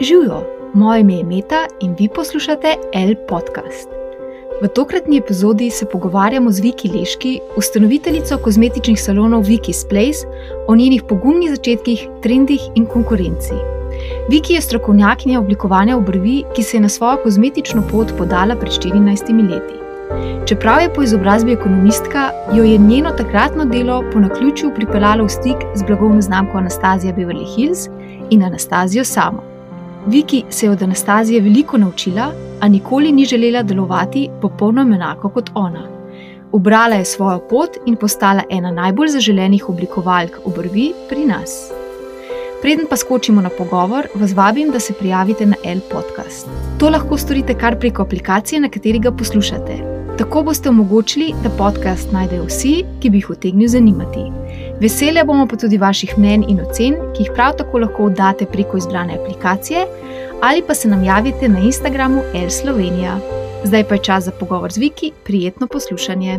Živijo, moje ime je Meta in vi poslušate L podcast. V tokratni epizodi se pogovarjamo z Viki Leški, ustanoviteljico kozmetičnih salonov Viki's Place, o njenih pogumnih začetkih, trendih in konkurenci. Viki je strokovnjakinja oblikovanja obrvi, ki se je na svojo kozmetično pot podala pred 14 leti. Čeprav je po izobrazbi ekonomistka, jo je njeno takratno delo po naključju pripeljalo v stik z blagovno znamko Anastazija Beverly Hills in Anastazijo samo. Viki se je od Anastazije veliko naučila, a nikoli ni želela delovati popolnoma enako kot ona. Ubrala je svojo pot in postala ena najbolj zaželenih oblikovalk obrvi pri nas. Preden pa skočimo na pogovor, vas vabim, da se prijavite na L podcast. To lahko storite kar preko aplikacije, na kateri ga poslušate. Tako boste omogočili, da podcast najdejo vsi, ki bi jih utegnil zanimati. Veselje bomo pa tudi vaših mnen in ocen, ki jih prav tako lahko oddate preko izbrane aplikacije ali pa se nam javite na Instagramu Air Slovenija. Zdaj pa je čas za pogovor z Viki, prijetno poslušanje.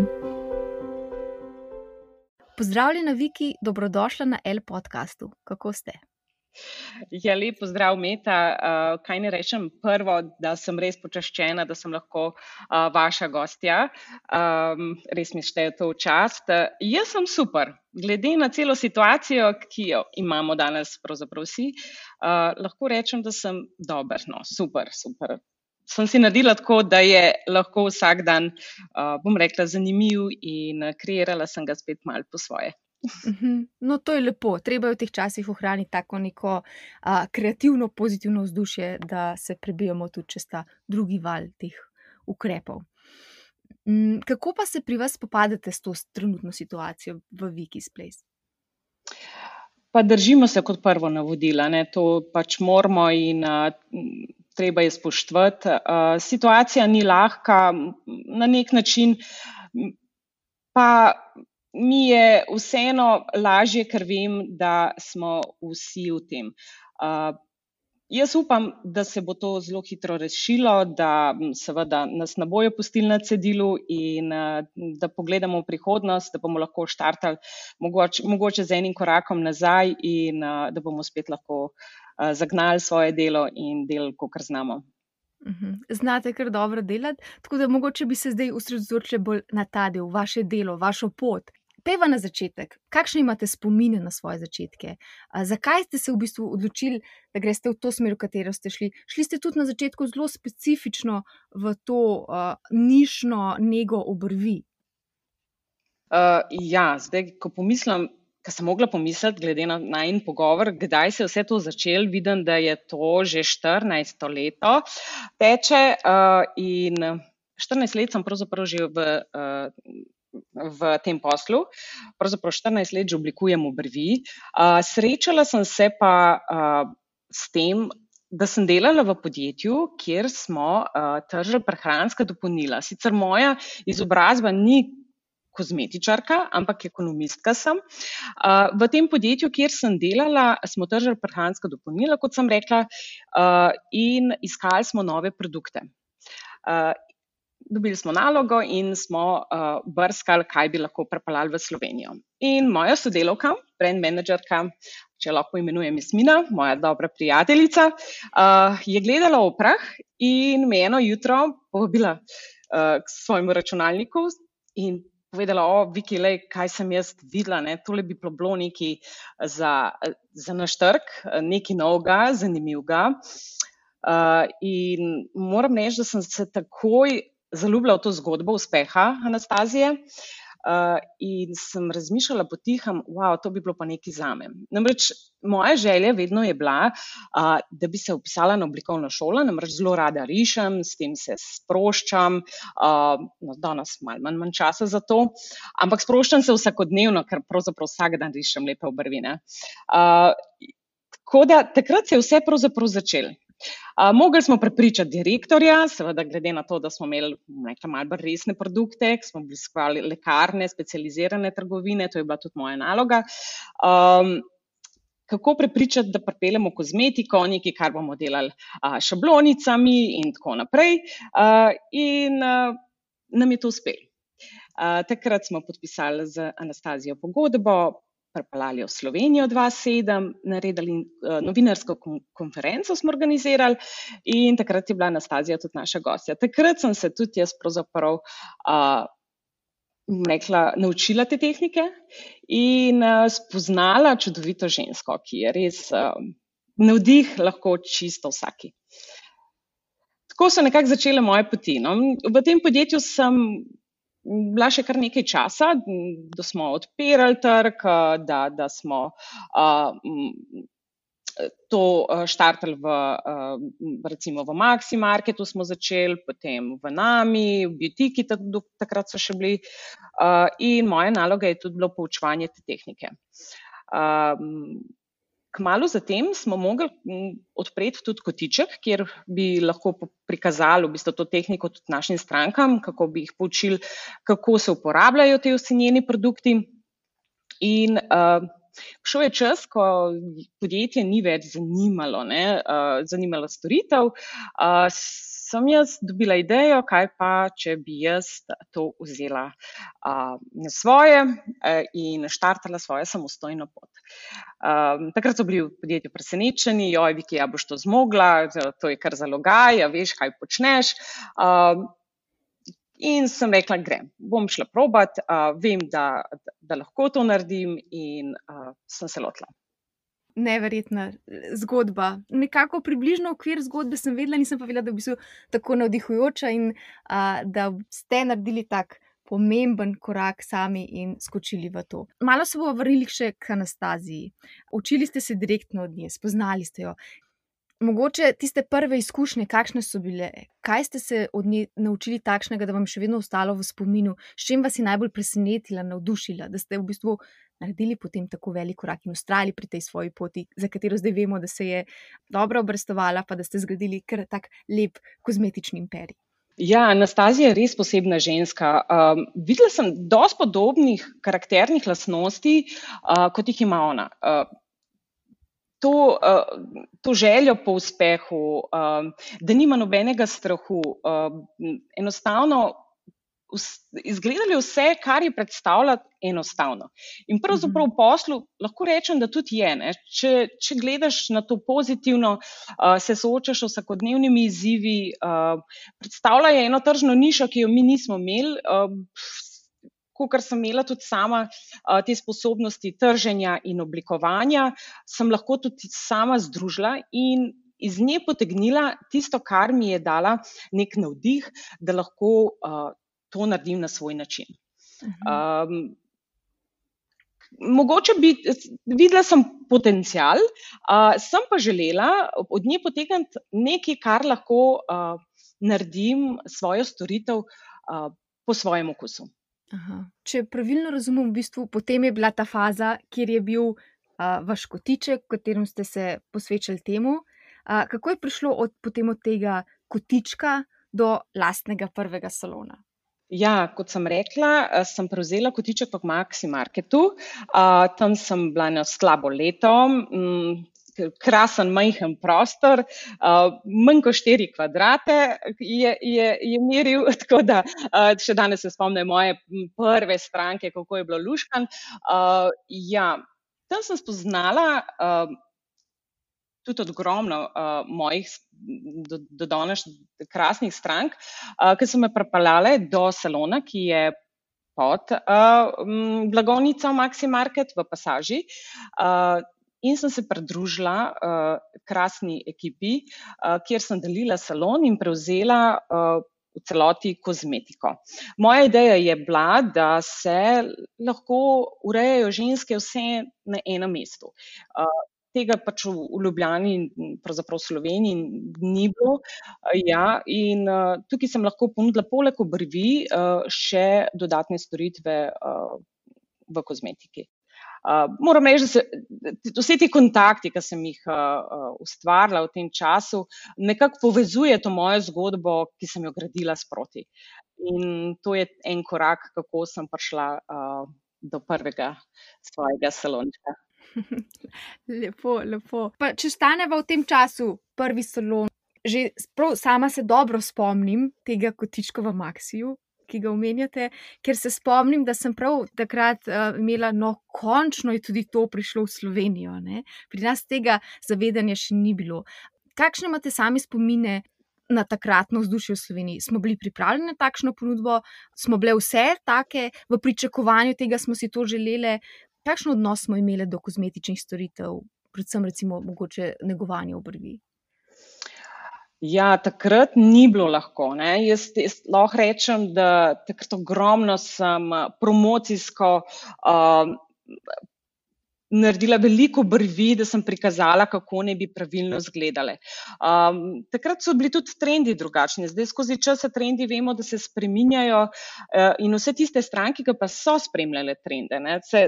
Pozdravljena, Viki, dobrodošla na L podkastu. Kako ste? Ja, lep pozdrav, Meta. Uh, kaj ne rečem? Prvo, da sem res počaščena, da sem lahko uh, vaša gostja. Um, res mi šteje to v čast. Uh, jaz sem super. Glede na celo situacijo, ki jo imamo danes, pravzaprav vsi, uh, lahko rečem, da sem dober. No, super, super. Sem si naredila tako, da je lahko vsak dan, uh, bom rekla, zanimiv in kreirala sem ga spet mal po svoje. No, to je lepo. Treba je v teh časih ohraniti tako neko a, kreativno, pozitivno vzdušje, da se prebijemo tudi čez ta drugi val teh ukrepov. Mm, kako pa se pri vas spopadete s to trenutno situacijo v Viki's Place? Pa držimo se kot prvo navodila, ne? to pač moramo in a, treba je spoštovati. A, situacija ni lahka, na nek način pa mi je vseeno lažje, ker vem, da smo vsi v tem. Uh, jaz upam, da se bo to zelo hitro rešilo, da seveda nas ne bojo pustili na cedilu in uh, da pogledamo v prihodnost, da bomo lahko štartali mogoče, mogoče z enim korakom nazaj in uh, da bomo spet lahko uh, zagnali svoje delo in del, kot znamo. Mhm. Znate kar dobro delati, tako da mogoče bi se zdaj usredotočili bolj na ta del, vaše delo, vašo pot. Pejva na začetek, kakšne imate spomine na svoje začetke? Zakaj ste se v bistvu odločili, da greste v to smer, v katero ste šli? Šli ste tudi na začetku zelo specifično v to uh, nišno nego obrvi. Uh, ja, zdaj, ko pomislim, kar sem mogla pomisliti, glede na najmenj pogovor, kdaj se je vse to začelo, vidim, da je to že 14 leto teče. Uh, in 14 let sem pravzaprav že v. Uh, v tem poslu, pravzaprav 14 let že oblikujem obrvi. Uh, srečala sem se pa uh, s tem, da sem delala v podjetju, kjer smo uh, tržili prehranska dopolnila. Sicer moja izobrazba ni kozmetičarka, ampak ekonomistka sem. Uh, v tem podjetju, kjer sem delala, smo tržili prehranska dopolnila, kot sem rekla, uh, in iskali smo nove produkte. Uh, dobili smo nalogo in smo uh, brskali, kaj bi lahko prepeljali v Slovenijo. In moja sodelovka, brand managerka, če lahko imenujem Jasmina, moja dobra prijateljica, uh, je gledala v prah in me eno jutro povabila uh, k svojemu računalniku in povedala, o, Viki, lej, kaj sem jaz videla, ne? tole bi bilo neki za, za naš trg, nekaj novega, zanimivega. Uh, in moram reči, da sem se takoj zaljubila v to zgodbo uspeha Anastazije. Uh, in sem razmišljala potihem, da wow, bi bilo pa nekaj za me. Namreč moja želja vedno je bila, uh, da bi se upisala na oblikovno šolo, namreč zelo rada rišem, s tem se sproščam, uh, no, danes malo manj, manj časa za to, ampak sproščam se vsakodnevno, ker pravzaprav vsak dan rišem lepe obrvine. Uh, tako da takrat se je vse pravzaprav začelo. Uh, mogli smo prepričati direktorja, seveda, glede na to, da smo imeli nekaj malce bolj resne produkte, smo obiskovali lekarne, specializirane trgovine, to je bila tudi moja naloga. Um, kako prepričati, da pripeljemo kozmetiko, nekaj, kar bomo delali uh, šablonicami in tako naprej. Uh, in uh, nam je to uspelo. Takrat smo podpisali z Anastazijo pogodbo, pripeljali v Slovenijo 2007, naredili uh, novinarsko konferenco, smo organizirali in takrat je bila Anastazija tudi naša gostja. Takrat sem se tudi jaz pravzaprav. Uh, Rekla, naučila te tehnike in uh, spoznala čudovito žensko, ki je res uh, navdih, lahko čisto vsaki. Tako so nekako začele moje poti. No. V tem podjetju sem bila še kar nekaj časa, da smo odpirali trg, da, da smo uh, to štartali v, uh, v Maxi Marketu, smo začeli, potem v Nami, v Beautiki, takrat so še bili. Uh, in moja naloga je tudi bilo poučevanje te tehnike. Kmalo zatem smo mogli odpreti tudi kotiček, kjer bi lahko prikazali v bistvu to tehniko tudi našim strankam, kako bi jih poučili, kako se uporabljajo te ocenjeni produkti. In uh, šel je čas, ko podjetje ni več zanimalo, ne, uh, zanimalo storitev. Uh, sem jaz dobila idejo, kaj pa, če bi jaz to vzela uh, na svoje uh, in štartala svojo samostojno pot. Um, takrat so bili v podjetju presenečeni, joj, Viki, ja boš to zmogla, to je kar zalogaj, ja veš, kaj počneš. Um, In sem rekla, grem, bom šla probat, uh, vem, da, da lahko to naredim, in uh, sem se lotila neverjetna zgodba. Nekako približno okvir zgodbe sem vedela, nisem pa vedela, da bi bila tako navdihujoča in a, da ste naredili tak. Pomemben korak sami in skočili v to. Malo se bomo vrnili še k Anastaziji. Učili ste se direktno od nje, spoznali ste jo. Mogoče tiste prve izkušnje, kakšne so bile, kaj ste se od nje naučili takšnega, da vam še vedno ostalo v spominu, s čim vas je najbolj presenetila, navdušila, da ste v bistvu naredili potem tako velik korak in ustrajali pri tej svoji poti, za katero zdaj vemo, da se je dobro obrestovala, pa da ste zgradili kar tak lep kozmetični imperij. Ja, Anastazija je res posebna ženska. Um, videla sem dosti podobnih karakternih lastnosti, uh, kot jih ima ona. Uh, to, uh, to željo po uspehu, uh, da nima nobenega strahu, uh, enostavno izgledali vse, kar je predstavljati enostavno. In pravzaprav v mhm. poslu lahko rečem, da tudi je. Če, če gledaš na to pozitivno, uh, se soočaš s vsakodnevnimi izzivi, uh, predstavlja eno tržno nišo, ki jo mi nismo imeli. Uh, Ker sem imela tudi sama uh, te sposobnosti trženja in oblikovanja, sem lahko tudi sama združila in iz nje potegnila tisto, kar mi je dala nek navdih, da lahko uh, to naredim na svoj način. Um, mogoče bi videla sem potencial, uh, sem pa želela od nje potegniti nekaj, kar lahko uh, naredim svojo storitev uh, po svojem okusu. Aha. Če pravilno razumem, v bistvu potem je bila ta faza, kjer je bil uh, vaš kotiček, v katerem ste se posvečali temu. Uh, kako je prišlo od, od tega kotička do lastnega prvega salona? Ja, kot sem rekla, sem prevzela kotiček v Maxi Marketu. Uh, tam sem bila na slabo leto, um, krasen, majhen prostor, uh, manj kot štiri kvadrate je, je, je meril. Tako da uh, še danes se spomnim moje prve stranke, kako je bilo luškan. Uh, ja, tam sem spoznala. Uh, tudi ogromno uh, mojih do, do danes krasnih strank, uh, ki so me pripeljale do salona, ki je pod uh, blagovnico Maxi Market v Pasaži. Uh, In sem se pridružila uh, krasni ekipi, uh, kjer sem delila salon in prevzela uh, v celoti kozmetiko. Moja ideja je bila, da se lahko urejajo ženske vse na enem mestu. Uh, tega pač v, v Ljubljani pravzaprav v Sloveniji ni bilo. Ja, in uh, tukaj sem lahko ponudila poleg obrvi uh, še dodatne storitve uh, v kozmetiki. Uh, moram reči, da se vse ti kontakti, ki sem jih uh, uh, ustvarila v tem času, nekako povezuje to mojo zgodbo, ki sem jo gradila sproti. In to je en korak, kako sem prišla uh, do prvega svojega salončka. lepo, lepo. Pa, če staneva v tem času, prvi salon, že prav, sama se dobro spomnim tega kotička v Maxiju. Ki ga omenjate, ker se spomnim, da sem prav takrat uh, imela, no, končno je tudi to prišlo v Slovenijo. Ne? Pri nas tega zavedanja še ni bilo. Kakšne imate sami spomine? Na takratno vzdušje v Sloveniji smo bili pripravljeni na takšno ponudbo, smo bile vse take, v pričakovanju tega smo si to želeli. Kakšen odnos smo imeli do kozmetičnih storitev, predvsem recimo mogoče negovanje obrvi? Ja, takrat ni bilo lahko. Jaz, jaz lahko rečem, da takrat ogromno sem promocijsko uh, naredila veliko brvi, da sem prikazala, kako ne bi pravilno izgledale. Um, takrat so bili tudi trendi drugačni. Zdaj, skozi čas trendi vemo, da se spreminjajo uh, in vse tiste stranke, ki pa so spremljale trende, ne, se,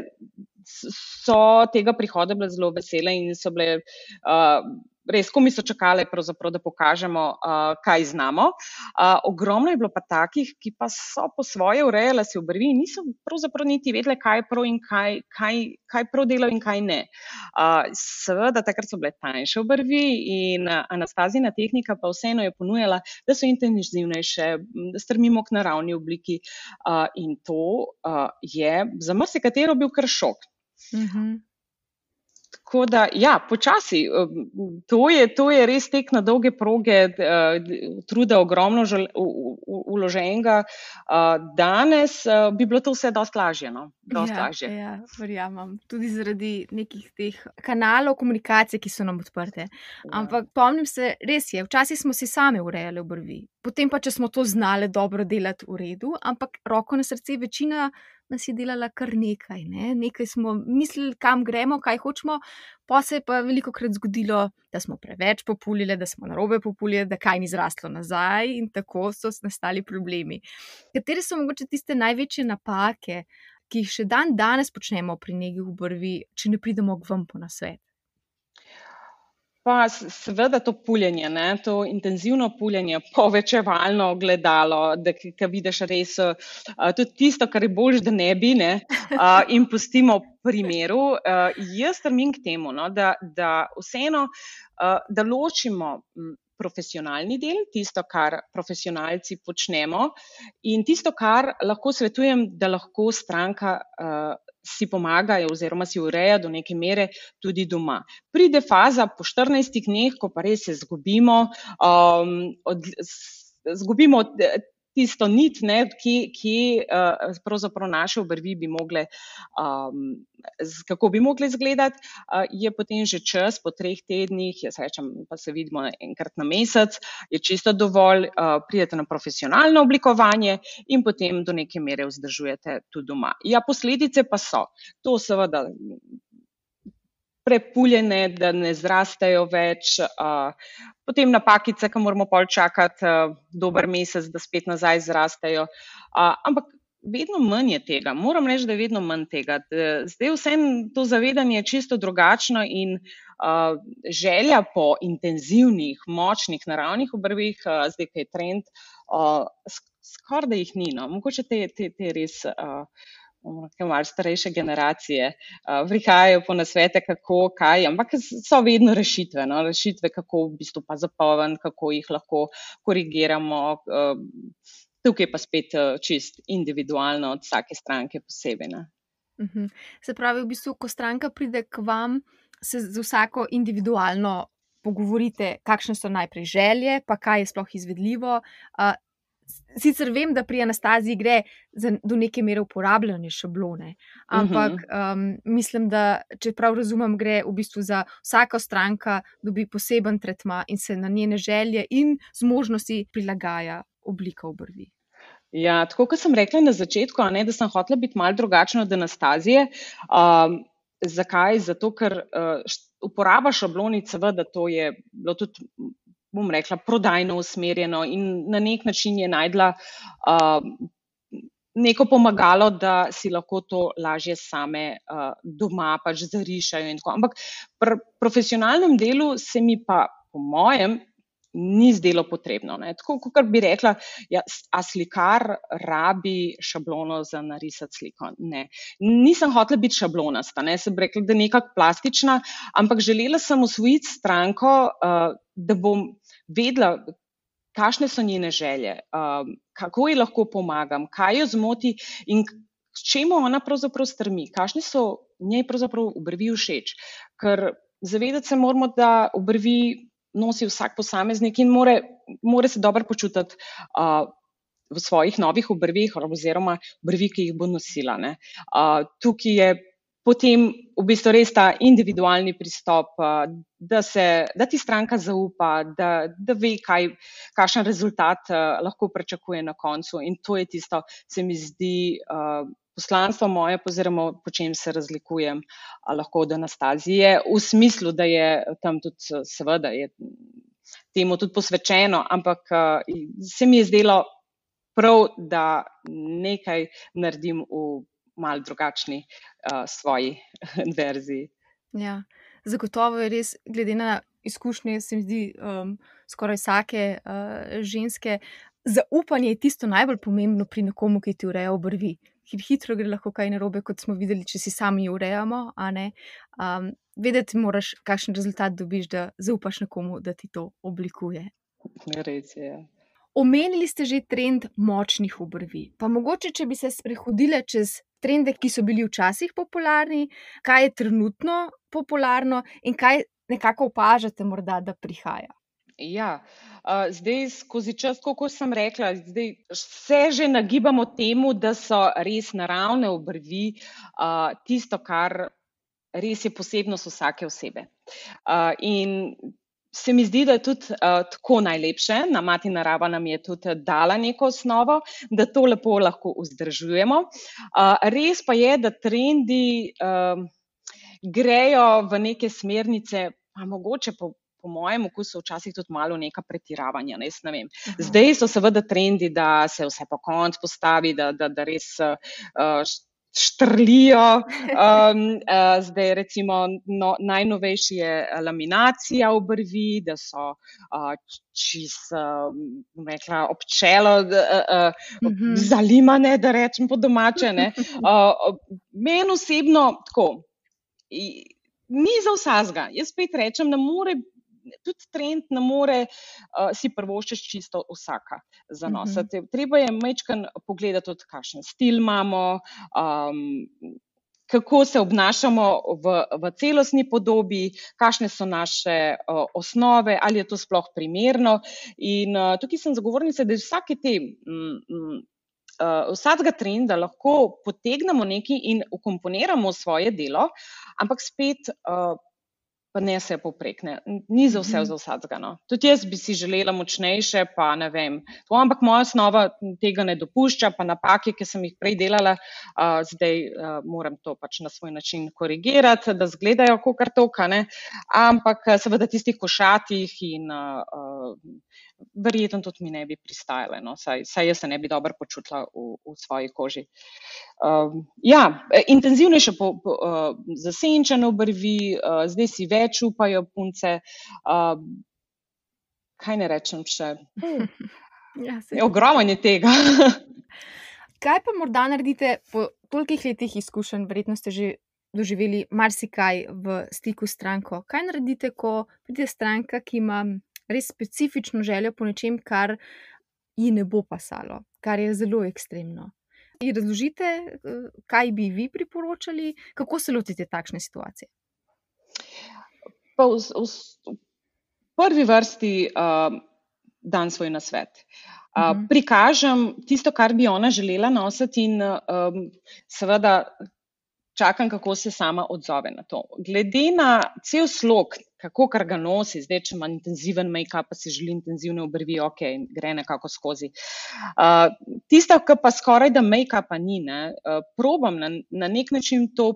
so tega prihoda bile zelo vesele in so bile. Uh, res, ko mi so čakali, da pokažemo, uh, kaj znamo. Uh, ogromno je bilo pa takih, ki pa so po svoje urejali si obrvi in niso pravzaprav niti vedeli, kaj je prav in kaj, kaj, kaj prav delajo in kaj ne. Uh, seveda, takrat so bile tanjše obrvi in anastazijna tehnika pa vseeno je ponujala, da so intenzivnejše, da strmimo k naravni obliki uh, in to uh, je za marsikatero bil kar šok. Mm -hmm. Tako da, ja, počasi. Um, to je, to je res tek na dolge proge, truda ogromno uloženega. Danes bi bilo to vse dosti lažje. No? Dost ja, lažje. Ja, verjamem. Tudi zaradi nekih teh kanalov komunikacije, ki so nam odprte. Ja. Ampak pomnim se, res je, včasih smo si sami urejali obrvi. Potem pa, če smo to znali dobro delati v redu, ampak roko na srce, večina nas je delala kar nekaj. Ne? Nekaj smo mislili, kam gremo, kaj hočemo, pa se je pa veliko krat zgodilo, da smo preveč populili, da smo narobe populili, da kaj ni zraslo nazaj in tako so nastali problemi. Katere so mogoče tiste največje napake, ki jih še dan danes počnemo pri neki obrvi, če ne pridemo k vam po nasvet? Pa seveda to puljenje, ne? to intenzivno puljenje, povečevalno gledalo, da ki vidiš res uh, tudi tisto, kar je bolj, da ne bi, ne? Uh, in pustimo primeru. Uh, jaz strmim k temu, no? da, da vseeno, uh, da ločimo. Profesionalni del, tisto, kar profesionalci počnemo, in tisto, kar lahko svetujem, da lahko stranka uh, si pomagajo oziroma si ureja do neke mere tudi doma. Pride faza po 14 dneh, ko pa res se zgubimo, um, od, zgubimo tisto nit, ne, ki, ki uh, pravzaprav naše obrvi bi mogle, um, kako bi mogle izgledati, uh, je potem že čas po treh tednih, jaz rečem, pa se vidimo enkrat na mesec, je čisto dovolj, uh, pridete na profesionalno oblikovanje in potem do neke mere vzdržujete tudi doma. Ja, posledice pa so. To seveda prepuljene, da ne zrastejo več, potem napakice, ki moramo pol čakati dober mesec, da spet nazaj zrastejo. Ampak vedno manj je tega, moram reči, da je vedno manj tega. Zdaj vsem to zavedanje je čisto drugačno in želja po intenzivnih, močnih, naravnih obrvih, zdaj, ki je trend, skoraj da jih ni. No. Mogoče te, te, te res malo starejše generacije prihajajo po nasvete, kako, kaj, ampak so vedno rešitve, no? rešitve, kako v bistvu pa zapolniti, kako jih lahko korigiramo. Tukaj pa spet čist individualno od vsake stranke posebej. Uh mhm. -huh. Se pravi, v bistvu, ko stranka pride k vam, se z vsako individualno pogovorite, kakšne so najprej želje, pa kaj je sploh izvedljivo. Uh, sicer vem, da pri anastaziji gre za, do neke mere uporabljanje šablone, ampak um, mislim, da če prav razumem, gre v bistvu za vsaka stranka, dobi poseben tretma in se na njene želje in zmožnosti prilagaja oblika obrvi. Ja, tako kot sem rekla na začetku, ne, da sem hotela biti malo drugačna od anastazije. Um, zakaj? Zato, ker uh, uporaba šablonic, seveda, to je bilo tudi bom rekla, prodajno usmerjeno in na nek način je najdla uh, neko pomagalo, da si lahko to lažje same uh, doma pač zarišajo. Ampak pri profesionalnem delu se mi pa, po mojem, ni zdelo potrebno. Ne. Tako kot bi rekla, ja, a slikar rabi šablono za narisati sliko. Ne. Nisem hotela biti šablonasta, ne. sem rekla, da je nekako plastična, ampak želela sem usvojiti stranko, uh, da bom vedela, kakšne so njene želje, um, kako ji lahko pomagam, kaj jo zmoti in čemu ona pravzaprav strmi, kakšne so njej pravzaprav obrvi všeč. Ker zavedati se moramo, da obrvi nosi vsak posameznik in more, more se dobro počutiti uh, v svojih novih obrvih oziroma obrvi, ki jih bo nosila. Uh, tukaj je potem v bistvu res ta individualni pristop, da, se, da ti stranka zaupa, da, da ve, kaj, kakšen rezultat lahko pričakuje na koncu. In to je tisto, se mi zdi. Poslanstvo moje, oziroma po čem se razlikujem, lahko od Anastazije, v smislu, da je tam tudi, seveda, je temu tudi posvečeno, ampak se mi je zdelo prav, da nekaj naredim v malo drugačni uh, svoji verziji. Ja, zagotovo je res, glede na izkušnje, se mi zdi, um, skoraj vsake uh, ženske. Zaupanje je tisto najbolj pomembno pri nekomu, ki ti ureja obrvi. Ker hitro gre lahko kaj narobe, kot smo videli, če si sami urejamo. Um, vedeti moraš, kakšen rezultat dobiš, da zaupaš nekomu, da ti to oblikuje. Res je. Omenili ste že trend močnih obrvi. Pa mogoče, če bi se sprehodile čez trende, ki so bili včasih popularni, kaj je trenutno popularno in kaj nekako opažate, morda, da prihaja. Ja, zdaj, skozi čas, kot sem rekla, zdaj, se že nagibamo temu, da so res naravne obrvi tisto, kar res je posebnost vsake osebe. In se mi zdi, da je tudi uh, tako najlepše, na mati narava nam je tudi dala neko osnovo, da to lepo lahko vzdržujemo. Uh, res pa je, da trendi uh, grejo v neke smernice, pa mogoče po. Po mojem okusu, včasih tudi malo neka pretiravanja. Ne, ne Zdaj so seveda trendi, da se vse po koncu postavi, da, da, da res uh, štrlijo. Um, uh, zdaj, recimo, no, najnovejši je laminacija obrvi, da so uh, čist, uh, rekla, občelo, uh, uh, mm -hmm. zalimane, da rečem po domače. Uh, Meni osebno tako. Ni za vsega. Jaz spet rečem, da mora tudi trend ne more uh, si prvoščiti čisto vsaka za nos. Uh -huh. Treba je mečkan pogledati, kakšen stil imamo. Um, Kako se obnašamo v, v celostni podobi, kakšne so naše uh, osnove, ali je to sploh primerno. In uh, tukaj sem zagovornica, da vsake te, mm, mm, uh, vsakega trenda lahko potegnemo nekaj in ukomponiramo svoje delo, ampak spet uh, pa ne vse poprek, ne. ni za vse, za vsega. No. Tudi jaz bi si želela močnejše, pa ne vem. To, ampak moja osnova tega ne dopušča, pa napake, ki sem jih prej delala, uh, zdaj uh, moram to pač na svoj način korigirati, da zgledajo kot toka. Ampak seveda tistih košatih in uh, verjetno tudi mi ne bi pristajale, no? saj, saj jaz se ne bi dobro počutila v, v svoji koži. Uh, ja, intenzivnejše po, po, uh, zasenčene obrvi, uh, zdaj si več upajo punce. Uh, kaj ne rečem še? Ja, Ogromno je tega. kaj pa morda naredite po tolikih letih izkušenj, verjetno ste že doživeli marsikaj v stiku s stranko. Kaj naredite, ko pride stranka, ki ima res specifično željo po nečem, kar ji ne bo pasalo, kar je zelo ekstremno. In razložite, eh, kaj bi vi priporočali, kako se lotite takšne situacije. Pa v, v, v prvi vrsti uh, dan svoj nasvet. Uh, mhm. Prikažem tisto, kar bi ona želela nositi, in um, seveda čakam, kako se sama odzove na to. Glede na cel slog, kako kar ga nosi, zdaj, če ima intenziven make-up, pa si želi intenzivne obrvi, ok, gre nekako skozi. Uh, Tista, ki pa skoraj da make-upa ni, ne, uh, probam na, na nek način to.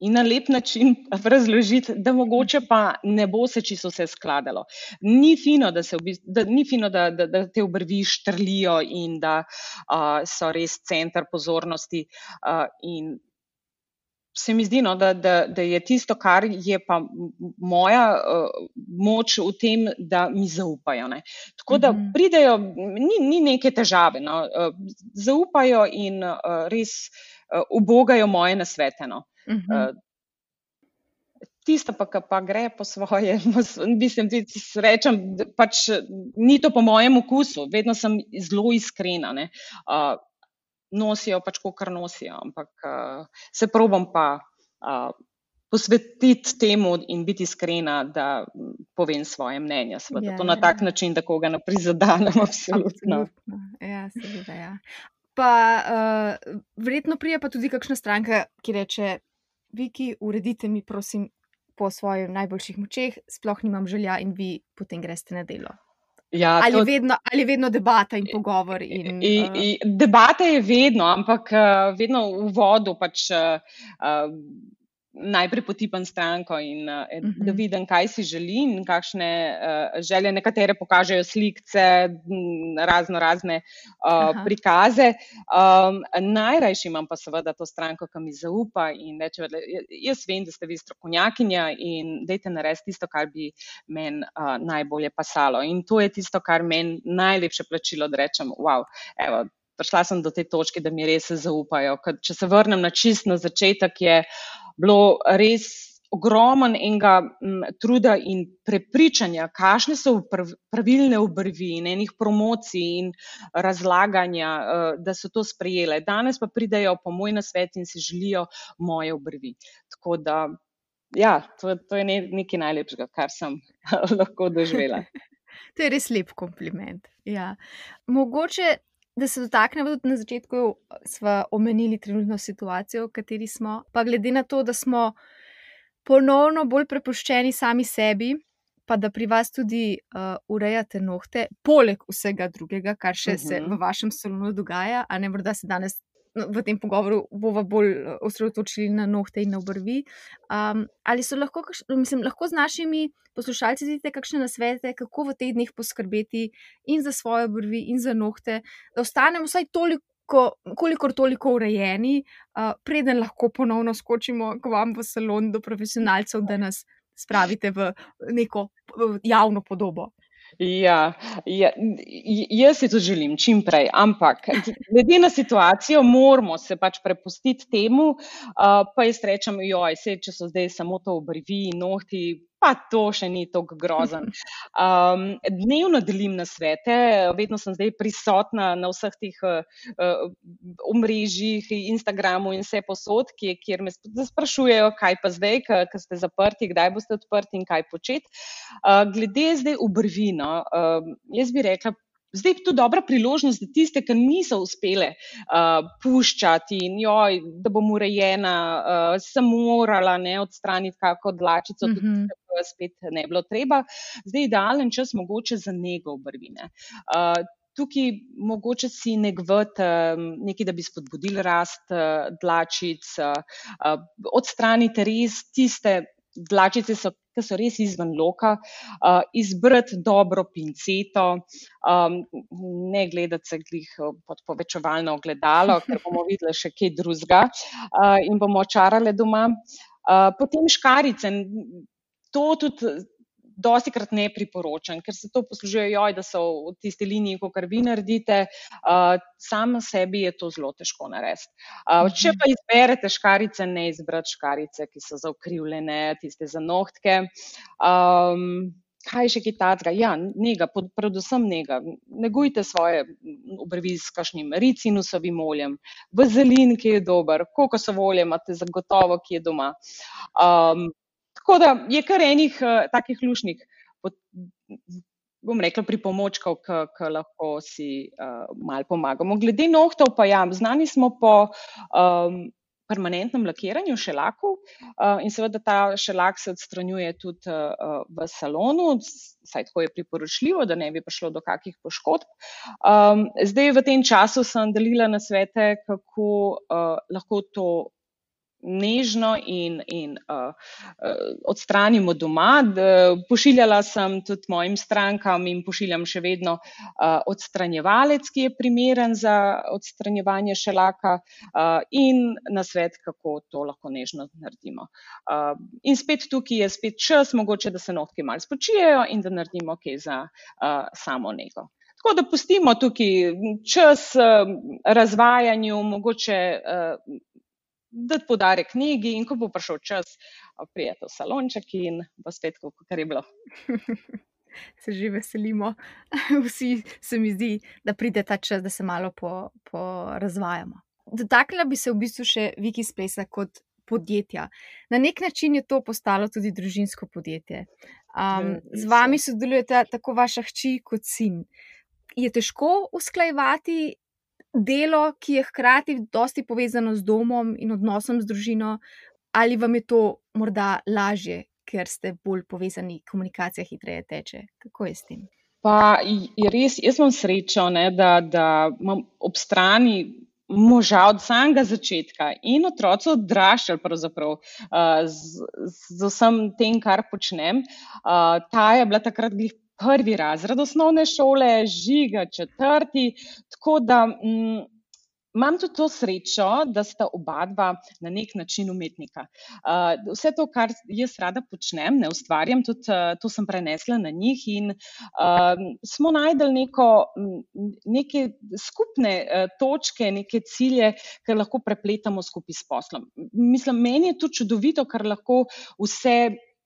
In na lep način razložiti, da mogoče pa ne bo se čisto vse skladalo. Ni fino, da, se, da, ni fino, da, da, da te obrvi štrlijo in da uh, so res center pozornosti. Uh, in se mi zdi, no, da, da, da je tisto, kar je pa moja uh, moč v tem, da mi zaupajo. Ne. Tako da mhm. pridejo, ni, ni neke težave, no. uh, zaupajo in uh, res uh, ubogajo moje nasvete. No. Uh, tisto pa, ki pa gre po svoje, mislim, da rečem, da pač ni to po mojem okusu, vedno sem zelo iskrena. Uh, nosijo pač, kar nosijo, ampak uh, se probam pa uh, posvetiti temu in biti iskrena, da povem svoje mnenje. Ja, to na ja. tak način, da koga ne prizadenem, absolutno. absolutno. Ja, seveda, ja. Pa uh, verjetno prija pa tudi kakšna stranka, ki reče. Viki, uredite mi, prosim, po svojih najboljših močeh, sploh nimam želja, in vi potem greste na delo. Ja, ali, to... vedno, ali vedno debata in pogovor? In, I, i, uh... Debata je vedno, ampak uh, vedno v vodu. Pač, uh, najprej potipam stranko in uh, uh -huh. da mhm. vidim, kaj si želi in kakšne uh, želje. Nekatere pokažejo slike, razno razne uh, prikaze. Um, najrajši imam pa seveda to stranko, ki mi zaupa in reče: Jaz vem, da ste vi strokovnjakinja in dajte narediti tisto, kar bi meni uh, najbolje pasalo. In to je tisto, kar meni najlepše plačilo, da rečem: Wow, evo. Prišla sem do te točke, da mi res zaupajo. Če se vrnem na čist na začetek, je bilo res ogromen enega m, truda in prepričanja, kakšne so pravilne obrvi in enih promocij in razlaganja, uh, da so to sprejele. Danes pa pridejo po moj nasvet in si želijo moje obrvi. Tako da, ja, to, to je ne, nekaj najlepšega, kar sem lahko doživela. To je res lep kompliment. Ja. Mogoče da se dotaknemo tudi na začetku, smo omenili trenutno situacijo, v kateri smo. Pa glede na to, da smo ponovno bolj prepuščeni sami sebi, pa da pri vas tudi uh, urejate nohte, poleg vsega drugega, kar še uh -huh. se mhm. v vašem salonu dogaja, a ne morda se danes v tem pogovoru bomo bolj eh, osredotočili na nohte in na obrvi. Um, ali so lahko, mislim, lahko z našimi poslušalci vidite kakšne nasvete, kako v teh dneh poskrbeti in za svoje obrvi, in za nohte, da ostanemo vsaj toliko. Kolikor toliko urejeni, uh, preden lahko ponovno skočimo k vam v salon do profesionalcev, da nas spravite v neko javno podobo. Ja, ja, jaz si to želim čim prej, ampak glede na situacijo, moramo se pač prepustiti temu, uh, pa jaz rečem, joj, se, če so zdaj samo to obrvi in nohti, pa to še ni tako grozen. Um, dnevno delim na svete, vedno sem zdaj prisotna na vseh teh uh, omrežjih, Instagramu in vse posod, kjer me sprašujejo, kaj pa zdaj, ker ste zaprti, kdaj boste odprti in kaj početi. Uh, glede zdaj obrvino, uh, jaz bi rekla, Zdaj je to dobra priložnost za tiste, ki niso uspele uh, puščati in joj, da bom urejena, uh, sem morala ne odstraniti kako dlačico, mm -hmm. tudi če spet ne bilo treba. Zdaj je idealen čas mogoče za nego obrvine. Uh, Tukaj mogoče si nekvati nekaj, da bi spodbudili rast dlačic, odstraniti res tiste dlačice, ki so res izven loka, uh, izbrati dobro pinceto, um, ne gledati se glih pod povečevalno ogledalo, ker bomo videli še kaj drugega uh, in bomo očarali doma. Uh, potem škarice. To tudi dosti krat ne priporočam, ker se to poslužujejo, da so v tisti liniji, kot kar vi naredite, uh, samo sebi je to zelo težko narediti. Uh, če pa izberete škarice, ne izbrati škarice, ki so zaukrivljene, tiste za nohtke. Um, Kaj še kitajskega? Ja, njega, predvsem njega. Negujte svoje obrvi s kakšnim ricinusovim oljem, vazelin, ki je dober, kokosovo olje imate zagotovo, ki je doma. Um, Tako da je kar enih uh, takih lušnih, bom rekla, pripomočkov, ki lahko si uh, mal pomagamo. Glede nohtov, pa ja, znani smo po um, permanentnem lakiranju šelakov uh, in seveda ta šelak se odstranjuje tudi uh, v salonu, saj tako je priporočljivo, da ne bi prišlo do kakih poškodb. Um, zdaj v tem času sem delila na svete, kako uh, lahko to nežno in, in uh, uh, odstranimo doma. Pošiljala sem tudi mojim strankam in pošiljam še vedno uh, odstranjevalec, ki je primeren za odstranjevanje šelaka uh, in na svet, kako to lahko nežno naredimo. Uh, in spet tukaj je spet čas, mogoče, da se notki malo spočijejo in da naredimo kaj za uh, samo nego. Tako da pustimo tukaj čas uh, razvajanju, mogoče uh, dati podarek knjigi, in ko bo prišel čas, prijete v salonček in bo spet, kot je bilo. Se že veselimo, vsi se mi zdi, da pride ta čas, da se malo porazvajamo. Po Dotaknila bi se v bistvu še Wikispace kot podjetja. Na nek način je to postalo tudi družinsko podjetje. Um, z vami sodelujete tako vaša hči kot sin. Je težko usklajevati delo, ki je hkrati dosti povezano z domom in odnosom z družino, ali vam je to morda lažje, ker ste bolj povezani, komunikacija hitreje teče? Kako je s tem? Pa je res, jaz imam srečo, ne, da, da imam ob strani moža od samega začetka in otroci odraščali pravzaprav uh, z, z vsem tem, kar počnem. Uh, ta je bila takrat glih prvi razred osnovne šole, žiga četrti, tako da. Mm, Imam tudi to srečo, da sta oba dva na nek način umetnika. Uh, vse to, kar jaz rada počnem, ne ustvarjam, tudi uh, to sem prenesla na njih in uh, smo najdel neko, neke skupne uh, točke, neke cilje, ki lahko prepletamo skupaj s poslom. Mislim, meni je to čudovito, kar lahko vse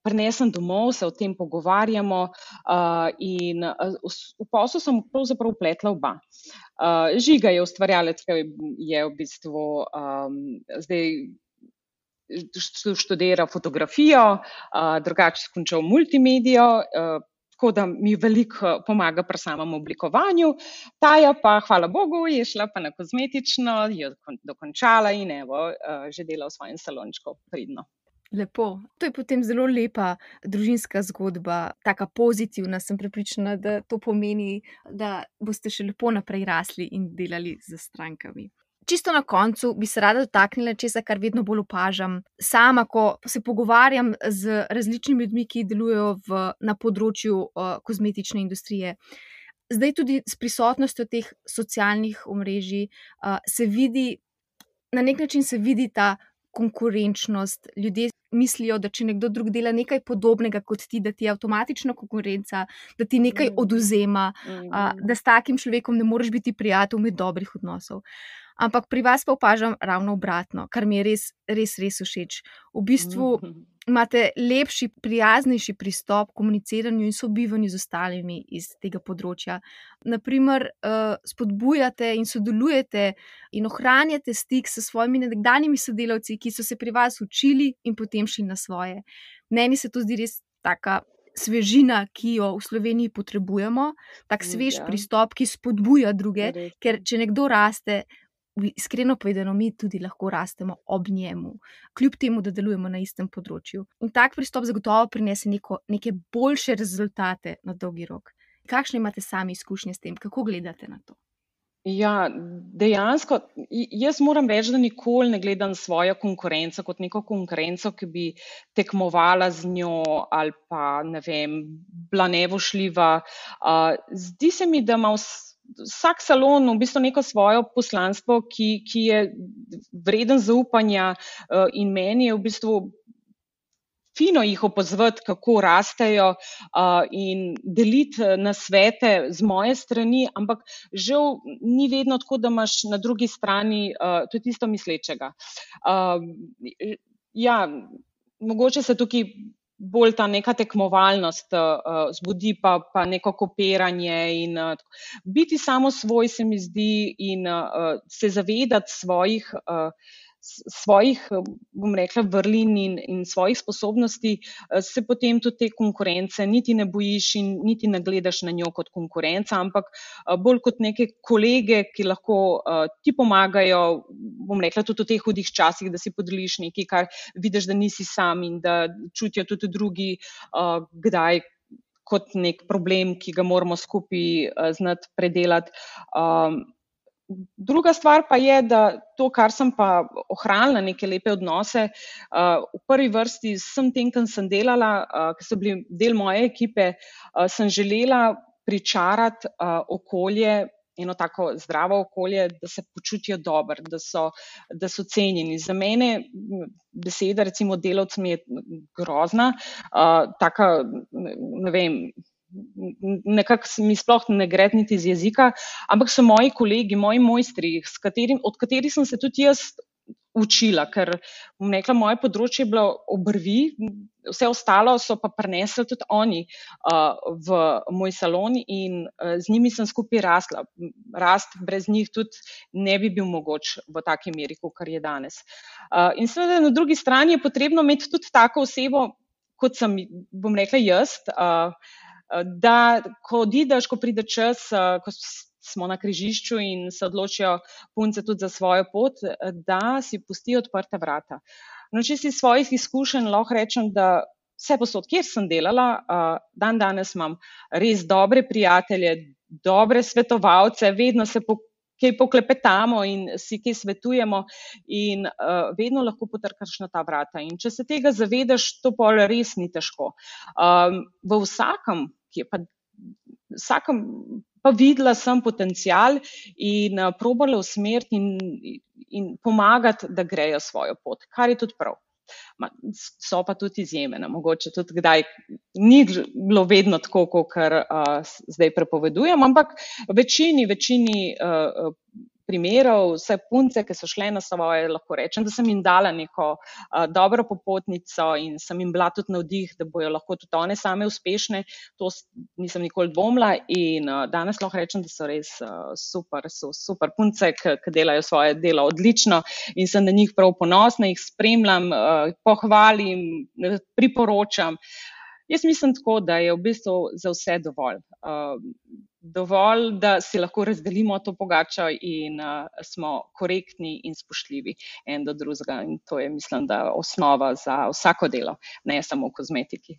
prinesem domov, se o tem pogovarjamo. Uh, in uh, v poslu sem pravzaprav upletla oba. Uh, Žiga je ustvarjalec, ki je v bistvu um, zdaj. Študira fotografijo, drugače skončal multimedijo, tako da mi veliko pomaga pri samem oblikovanju. Taja pa, hvala Bogu, je šla pa na kozmetično, je dokončala in evo, že dela v svojem salončku pridno. Lepo. To je potem zelo lepa družinska zgodba, tako pozitivna. Sem prepričana, da to pomeni, da boste še lepo naprej rasli in delali z strankami. Čisto na koncu bi se rada dotaknila česa, kar vedno bolj opažam. Sama, ko se pogovarjam z različnimi ljudmi, ki delujejo v, na področju uh, kozmetične industrije. Zdaj, tudi s prisotnostjo teh socialnih omrežij, uh, se vidi, na nek način se vidi ta konkurenčnost. Ljudje mislijo, da če nekdo drug dela nekaj podobnega kot ti, da ti je avtomatično konkurenca, da ti nekaj mm. oduzema, mm. da s takim človekom ne moreš biti prijatelj, imeti dobrih odnosov. Ampak pri vas pa opažam ravno obratno, kar mi je res, res, res všeč. V bistvu mm. Imate lepši, prijaznejši pristop k komuniciranju in sobivanju z ostalimi iz tega področja. Naprimer, uh, spodbujate in sodelujete in ohranjate stik s svojimi nekdanjimi sodelavci, ki so se pri vas učili in potem šli na svoje. Meni se to zdi res taka. Svežina, ki jo v Sloveniji potrebujemo, tak svež ja. pristop, ki spodbuja druge, ker če nekdo raste, iskreno povedano, mi tudi lahko rastemo ob njemu, kljub temu, da delujemo na istem področju. In tak pristop zagotovo prinese neko, neke boljše rezultate na dolgi rok. Kakšne imate sami izkušnje s tem, kako gledate na to? Ja, dejansko, jaz moram reči, da nikoli ne gledam svojo konkurenco kot neko konkurenco, ki bi tekmovala z njo ali pa ne vem, bila nevošljiva. Zdi se mi, da ima vse vsak salon v bistvu neko svoje poslanstvo, ki, ki je vreden zaupanja, uh, in meni je v bistvu fino jih opozvati, kako rastejo, uh, in deliti eh, na svete z moje strani, ampak žal ni vedno tako, da imaš na drugi strani uh, tudi isto mislečega. Uh, ja, mogoče se tukaj bolj ta neka tekmovalnost uh, zbudi, pa, pa neko kopiranje. In, uh, biti samo svoj, se mi zdi, in uh, se zavedati svojih. Uh, svojih, bom rekla, vrlin in, in svojih sposobnosti, eh, se potem tudi te konkurence niti ne bojiš in niti ne gledaš na njo kot konkurenca, ampak eh, bolj kot neke kolege, ki lahko uh, ti pomagajo, bom rekla, tudi v teh hudih časih, da si podeliš nekaj, kar vidiš, da nisi sam in da čutijo tudi drugi, uh, kdaj. Kot nek problem, ki ga moramo skupaj uh, znati predelati. Um, Druga stvar pa je, da to, kar sem pa ohranila, neke lepe odnose, v prvi vrsti s vsem tem, kar sem delala, ki so bili del moje ekipe, sem želela pričarati okolje, eno tako zdravo okolje, da se počutijo dobro, da so, da so cenjeni. Za mene beseda, recimo, delovc mi je grozna, taka, ne vem nekako mi sploh ne gre niti iz jezika, ampak so moji kolegi, moji mojstri, katerim, od katerih sem se tudi jaz učila, ker bom rekla, moje področje je bilo obrvi, vse ostalo so pa prenesli tudi oni uh, v moj salon in uh, z njimi sem skupaj rasla. Rast brez njih tudi ne bi bil mogoč v taki meri, kot je danes. Uh, in seveda na drugi strani je potrebno imeti tudi tako osebo, kot sem, bom rekla, jaz. Uh, Da, ko odideš, ko pride čas, ko smo na križišču in se odločijo punce tudi za svojo pot, da si pustijo odprta vrata. No, če si svojih izkušenj lahko rečem, da vse posod, kjer sem delala, dan danes imam res dobre prijatelje, dobre svetovalce, vedno se po. Kaj poklepetamo in si kaj svetujemo, in uh, vedno lahko potrkaš na ta vrata. In če se tega zavedaš, to pa res ni težko. Um, v vsakem, ki je pa vsakem pa videla sem potencial in uh, probala usmeriti in, in pomagati, da grejo svojo pot, kar je tudi prav. Ma, so pa tudi izjeme, mogoče tudi kdaj ni bilo vedno tako, kot uh, zdaj prepovedujem, ampak večini, večini uh, primerov, vse punce, ki so šle na svoje, lahko rečem, da sem jim dala neko uh, dobro popotnico in sem jim bila tudi navdih, da bojo lahko tudi one same uspešne. To nisem nikoli dvomila in uh, danes lahko rečem, da so res uh, super, so super punce, ki delajo svoje delo odlično in sem na njih prav ponosna, jih spremljam, uh, pohvalim, priporočam. Jaz mislim tako, da je v bistvu za vse dovolj. Uh, dovolj, da si lahko razdelimo to pogačo in uh, smo korektni in spoštljivi en do drugega. In to je, mislim, da osnova za vsako delo, ne samo v kozmetiki.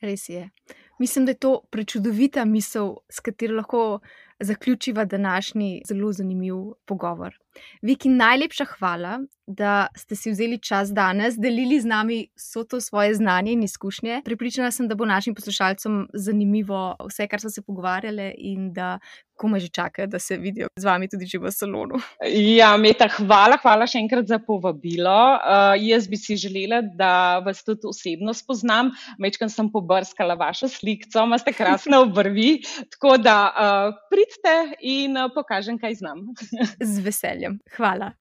Res je. Mislim, da je to prečudovita misel, s katero lahko zaključiva današnji zelo zanimiv pogovor. Viki, najlepša hvala, da ste si vzeli čas danes, delili z nami vso to svoje znanje in izkušnje. Pripričana sem, da bo našim poslušalcem zanimivo vse, kar so se pogovarjali, in da komaj že čakajo, da se vidijo z vami tudi v salonu. Ja, Meta, hvala, hvala še enkrat za povabilo. Uh, jaz bi si želela, da vas tudi osebno spoznam. Mečkam sem pobrskala vašo sliko, imate krasne obrvi, tako da uh, pridite in uh, pokažem, kaj znam. z veseljem. Hvala.